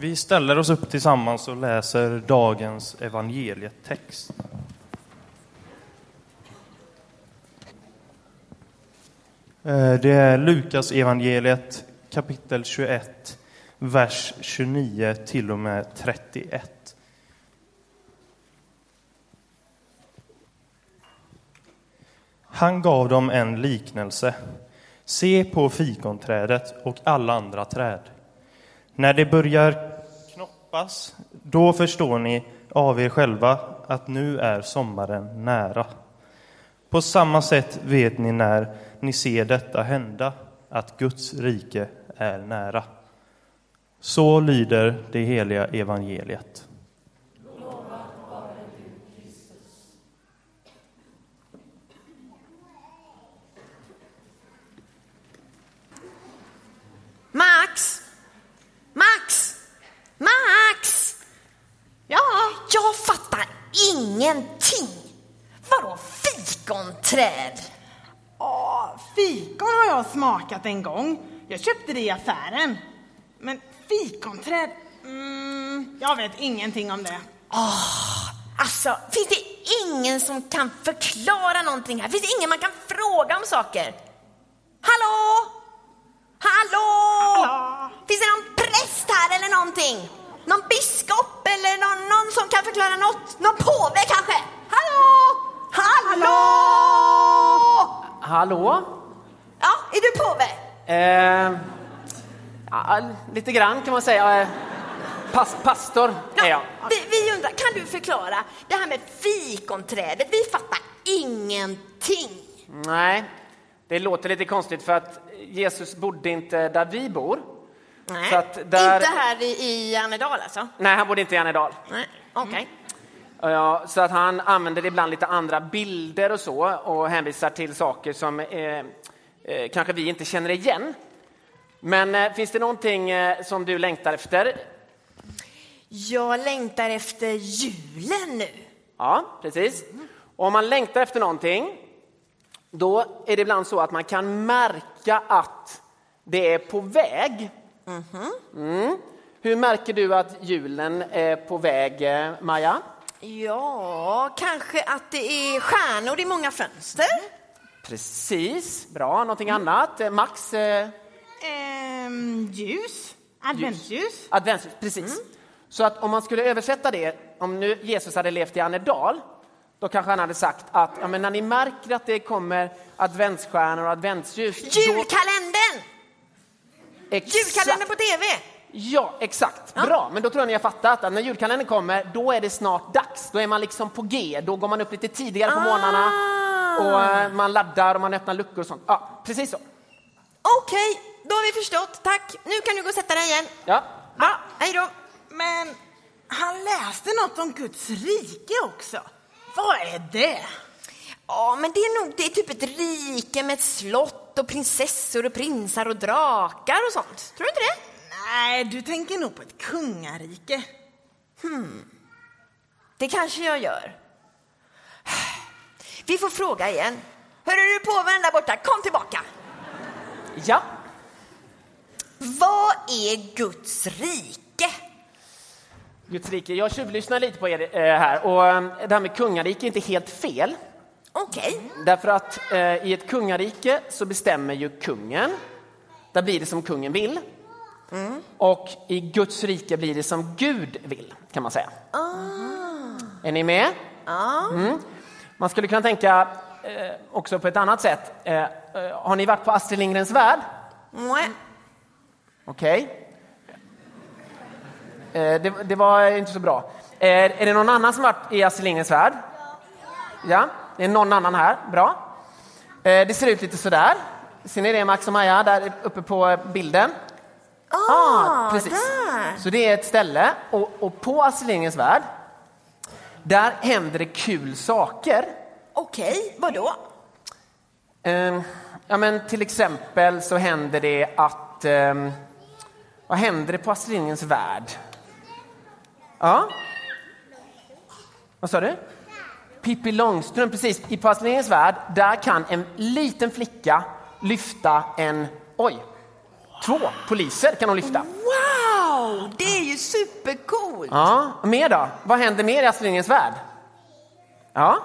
Vi ställer oss upp tillsammans och läser dagens evangelietext. Eh, det är Lukas evangeliet kapitel 21, vers 29 till och med 31. Han gav dem en liknelse. Se på fikonträdet och alla andra träd. När det börjar knoppas, då förstår ni av er själva att nu är sommaren nära. På samma sätt vet ni när ni ser detta hända, att Guds rike är nära. Så lyder det heliga evangeliet. Max! Max! Max! Ja? Jag fattar ingenting. Vadå fikonträd? Ja, fikon har jag smakat en gång. Jag köpte det i affären. Men fikonträd, mm, jag vet ingenting om det. Alltså, finns det ingen som kan förklara någonting här? Finns det ingen man kan fråga om saker? Hallå? Hallå? Hallå? Finns det någon präst här eller någonting? Någon biskop eller någon, någon som kan förklara något? Någon påve kanske? Hallå? Hallå? Ja, är du påve? Eh, ja, lite grann kan man säga. Eh, Pas, pastor är jag. vi, vi undrar, kan du förklara det här med fikonträdet? Vi fattar ingenting. Nej, det låter lite konstigt för att Jesus bodde inte där vi bor. Nej, där- inte här i, i Annedal alltså? Nej, han bodde inte i Annedal. Nej, okej. Ja, så att han använder ibland lite andra bilder och så och hänvisar till saker som eh, eh, kanske vi inte känner igen. Men eh, finns det någonting eh, som du längtar efter? Jag längtar efter julen nu. Ja, precis. Och om man längtar efter någonting, då är det ibland så att man kan märka att det är på väg. Mm. Hur märker du att julen är på väg, eh, Maja? Ja, kanske att det är stjärnor i många fönster. Precis, bra. Någonting annat? Eh, Max? Eh, Ehm, ljus, adventsljus. adventsljus, precis. Så att om man skulle översätta det, om nu Jesus hade levt i Annedal, då kanske han hade sagt att ja, men när ni märker att det kommer adventsstjärnor och adventsljus. då- Julkalendern! Exakt. Julkalendern på tv! Ja, exakt. Bra, men då tror jag ni har fattat att när julkalendern kommer, då är det snart dags. Då är man liksom på G. Då går man upp lite tidigare på Ah. morgnarna och eh, man laddar och man öppnar luckor och sånt. Ja, precis så. Okej, då har vi förstått. Tack. Nu kan du gå och sätta dig igen. Ja. Ja, hej då. Men han läste något om Guds rike också. Vad är det? Ja, men det är nog det är typ ett rike med ett slott och prinsessor och prinsar och drakar och sånt. Tror du inte det? Nej, du tänker nog på ett kungarike. Det kanske jag gör. Vi får fråga igen. Hörru du påven där borta, kom tillbaka. ja. Vad är Guds rike? Guds rike. Jag tjuvlyssnar lite på er eh, här och eh, det här med kungarike är inte helt fel. Okej. Därför att eh, i ett kungarike så bestämmer ju kungen. Där blir det som kungen vill. Och i Guds rike blir det som Gud vill, kan man säga. Är ni med? Mm. Man skulle kunna tänka eh, också på ett annat sätt. Eh, eh, har ni varit på Astrid Lindgrens Värld? Nej. Okej. Eh, det, det var inte så bra. Eh, är det någon annan som varit i Astrid Lindgrens Värld? Ja, det är någon annan här. Bra. Eh, det ser ut lite sådär. Ser ni det, Max och Maja, där uppe på bilden? Ah, precis. där. Så det är ett ställe och, och på Astrid Lindgrens Värld, där händer det kul saker. Okej, vadå? Eh, ja, men till exempel så händer det att... ehm, vad händer det på Astrid Lindgrens Värld? Ja? Vad sa du? Pippi Långstrump, precis. I På Astrid Lindgrens Värld, där kan en liten flicka lyfta en... Oj! Två poliser kan hon lyfta. Wow, det är ju supercoolt. Ja, mer då? Vad händer mer i Astrid Lindgrens värld? Ja?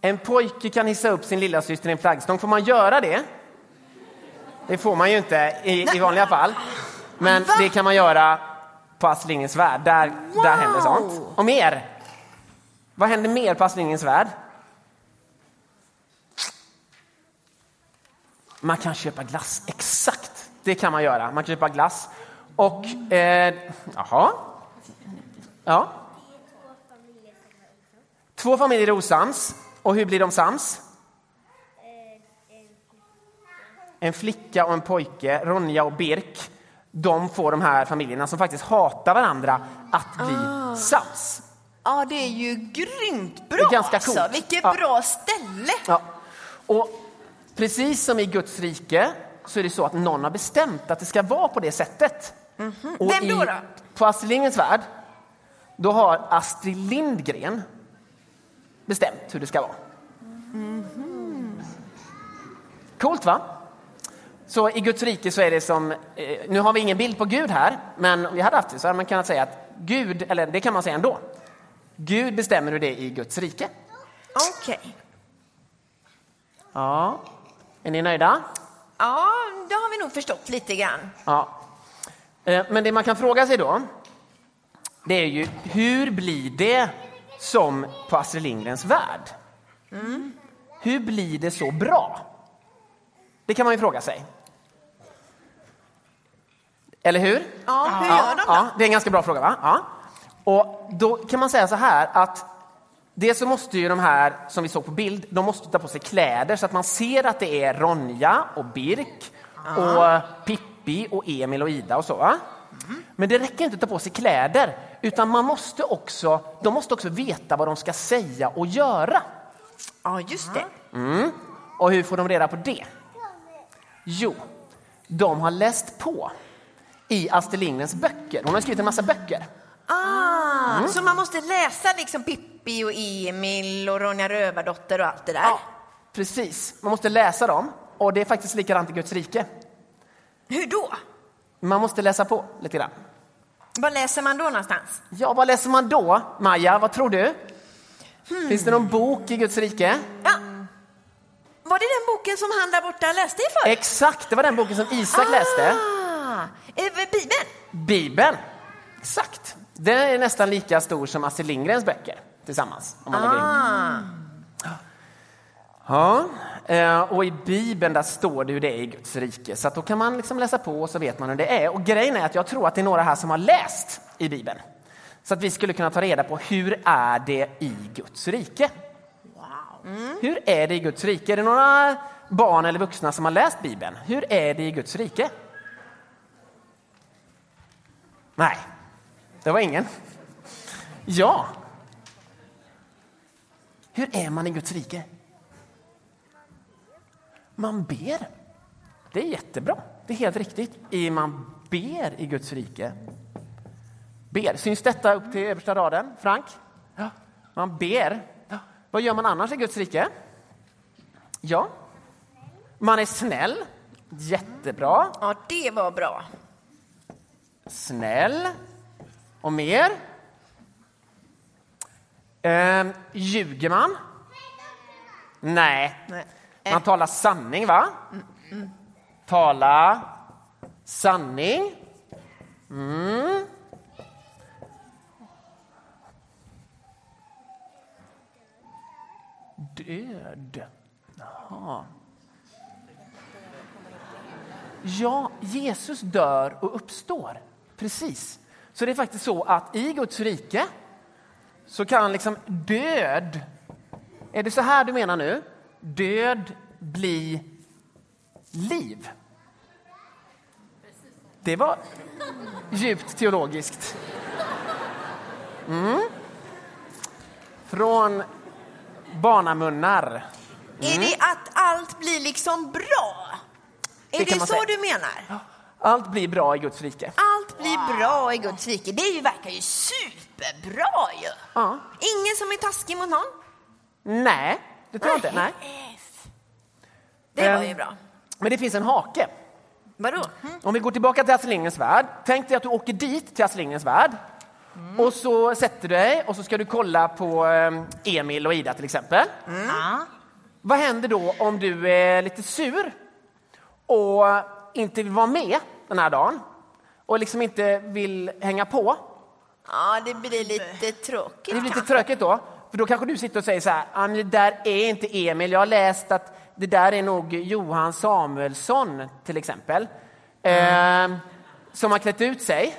En pojke kan hissa upp sin lilla syster i en flaggstång. Får man göra det? Det får man ju inte i, i vanliga fall. Men Va? det kan man göra på Astrid Lindgrens värld. Där, där händer sånt. Och mer. Vad händer mer på Astrid Lindgrens värld? Man kan köpa glass. Exakt, det kan man göra. Man kan köpa glass. Och, eh, jaha. Ja. Två familjer är osams. Och hur blir de sams? En flicka och en pojke, Ronja och Birk, de får de här familjerna som faktiskt hatar varandra att bli sams. Ja, det är ju grymt bra. Det är ganska alltså. coolt. Vilket Ja. bra ställe. Ja. Och precis som i Guds rike så är det så att någon har bestämt att det ska vara på det sättet. Och Mhm. Vem då i, då? På Astrid Lindgrens värld, då har Astrid Lindgren bestämt hur det ska vara. Mhm. Coolt va? Så i Guds rike så är det som, eh, nu har vi ingen bild på Gud här, men om vi hade haft det så hade man kunnat säga att Gud, eller det kan man säga ändå, Gud bestämmer hur det är i Guds rike. Okej. Ja, är ni nöjda? Ja, det har vi nog förstått lite grann. Ja. Eh, Men det man kan fråga sig då, det är ju hur blir det som på Astrid Lindgrens värld? Hur blir det så bra? Det kan man ju fråga sig. Eller hur? Ja, hur gör de då? ja, det är en ganska bra fråga va? Ja. Och då kan man säga så här att Dels så måste ju de här som vi såg på bild, de måste ta på sig kläder så att man ser att det är Ronja och Birk och Pippi och Emil och Ida och så. Va? Men det räcker inte att ta på sig kläder utan man måste också, de måste också veta vad de ska säga och göra. Ja, just det. Och hur får de reda på det? Jo, de har läst på i Astrid Lindgrens böcker. Hon har skrivit en massa böcker. Ah, Mm. Så man måste läsa liksom Pippi och Emil och Ronja Rövardotter och allt det där? Precis, man måste läsa dem. Och det är faktiskt likadant i Guds rike. Hur då? Man måste läsa på lite grann. Vad läser man då någonstans? Ja, vad läser man då? Maja, vad tror du? Finns det någon bok i Guds rike? Ja. Var det den boken som han där borta läste i för? Exakt, det var den boken som Isak läste. Ah, eh, Bibeln? Bibeln. Exakt. Den är nästan lika stor som Astrid Lindgrens böcker tillsammans. Om man. Ah. Ja, eh, och i Bibeln där står det hur det är i Guds rike. Så att då kan man liksom läsa på och så vet man hur det är. Och grejen är att jag tror att det är några här som har läst i Bibeln. Så att vi skulle kunna ta reda på hur är det i Guds rike? Hur är det i Guds rike? Är det några barn eller vuxna som har läst Bibeln? Hur är det i Guds rike? Nej, det var ingen. Ja. Hur är man i Guds rike? Man ber. Det är jättebra. Det är helt riktigt. I man ber i Guds rike. Ber. Syns detta upp till översta raden, Frank? Ja. Man ber. Ja. Vad gör man annars i Guds rike? Ja. Man är snäll. Jättebra. Ja, det var bra. Snäll. Och mer? Ehm, ljuger man? Nej. Nej. Man talar sanning, va? Tala sanning. Mm. Död. Jaha. Ja, Jesus dör och uppstår. Precis. Så det är faktiskt så att i Guds rike så kan liksom död... Är det så här du menar nu? Död bli liv. Det var djupt teologiskt. Mm. Från barnamunnar. Är det att allt blir liksom bra? Är Det det, så säga. du menar? Allt blir bra i Guds rike. Allt blir bra i Guds rike. Det är ju, verkar ju superbra ju. Ja. Ingen som är taskig mot någon. Nej, det tror jag inte. Nej. Det var Ehm, ju bra. Men det finns en hake. Vadå? Om vi går tillbaka till Astrid Värld. Tänk dig att du åker dit till Astrid Värld. Och så sätter du dig och så ska du kolla på eh, Emil och Ida till exempel. Ja. Vad händer då om du är lite sur och inte vill vara med den här dagen och liksom inte vill hänga på? Ja, det blir lite tråkigt. Det blir lite tråkigt då. För då kanske du sitter och säger så här, "Ja, men det där är inte Emil. Jag har läst att det där är nog Johan Samuelsson till exempel. Eh, som har klätt ut sig.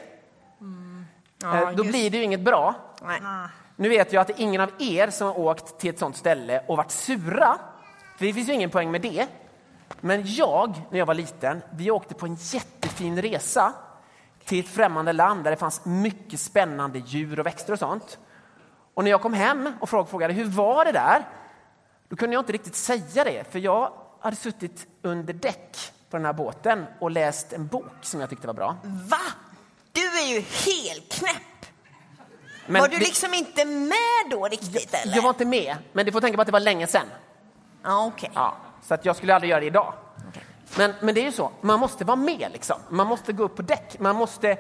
eh, då just- blir det ju inget bra. Nej. Nu vet jag att det är ingen av er som har åkt till ett sånt ställe och varit sura. För det finns ju ingen poäng med det. Men jag, när jag var liten, vi åkte på en jättefin resa till ett främmande land där det fanns mycket spännande djur och växter och sånt. Och när jag kom hem och frågade hur var det där? Då kunde jag inte riktigt säga det, för jag hade suttit under däck på den här båten och läst en bok som jag tyckte var bra. Va? Du är ju helt knäpp. Men var du det- liksom inte med då riktigt eller? Jag var inte med, men du får tänka på att det var länge sedan. Ja, okej. Ja, så att jag skulle aldrig göra det idag. Men, men det är ju så, man måste vara med liksom. Man måste gå upp på däck. Man måste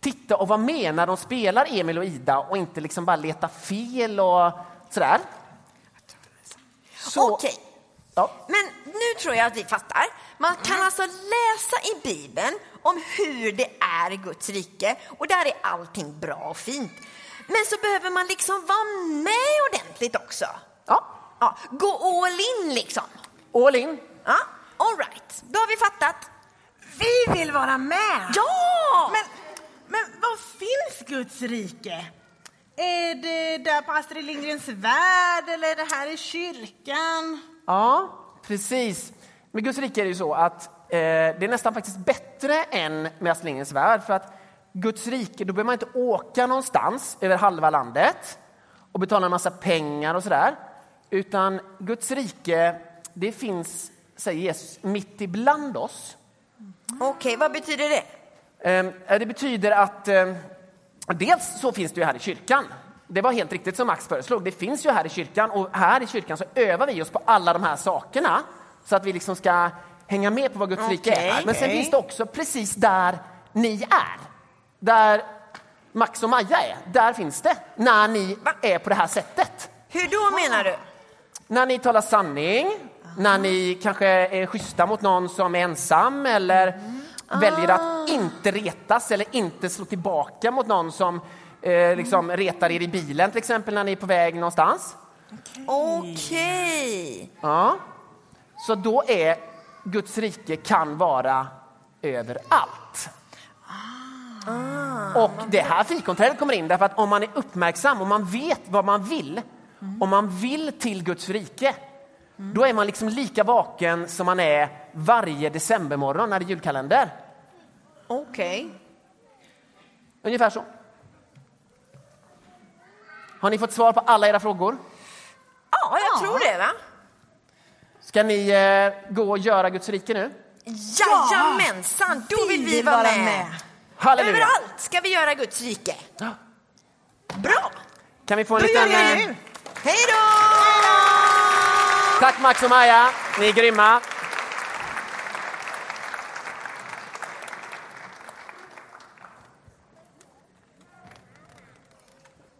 titta och vara med när de spelar Emil och Ida och inte liksom bara leta fel och sådär. Så, Okej. Ja. Men nu tror jag att vi fattar. Man kan alltså läsa i Bibeln om hur det är i Guds rike och där är allting bra och fint. Men så behöver man liksom vara med ordentligt också. Ja, Ja, gå all in liksom. all in. Ja, all right. Då har vi fattat. Vi vill vara med! Ja! Men, men var finns Guds rike? Är det där på Astrid Lindgrens Värld eller är det här i kyrkan? Ja, precis. Med Guds rike är det ju så att eh, det är nästan faktiskt bättre än med Astrid Lindgrens Värld. För att Guds rike, då behöver man inte åka någonstans över halva landet och betala en massa pengar och sådär. Utan Guds rike, det finns, säger Jesus, mitt ibland oss. Okej, vad betyder det? Eh, Det betyder att eh, dels så finns det ju här i kyrkan. Det var helt riktigt som Max föreslog. Det finns ju här i kyrkan och här i kyrkan så övar vi oss på alla de här sakerna så att vi liksom ska hänga med på vad Guds rike är. Men sen Okej. finns det också precis där ni är. Där Max och Maja är, där finns det. När ni är på det här sättet. Hur då menar du? När ni talar sanning, när ni kanske är schyssta mot någon som är ensam eller väljer att inte retas eller inte slå tillbaka mot någon som eh, liksom retar er i bilen till exempel när ni är på väg någonstans. Okej. Ja. Så då är Guds rike kan vara överallt. Och det här fikonträdet kommer in därför att om man är uppmärksam och man vet vad man vill, om man vill till Guds rike, då är man liksom lika vaken som man är varje decembermorgon när det är julkalender. Okej. Ungefär så. Har ni fått svar på alla era frågor? Ja, jag tror det va? Ska ni eh, gå och göra Guds rike nu? Jajamensan, då vill vi vara med. Halleluja! Överallt ska vi göra Guds rike. Bra! Kan vi få en Då gör liten... vi eh, det nu! Hej då! Tack Max och Maja, ni är grymma.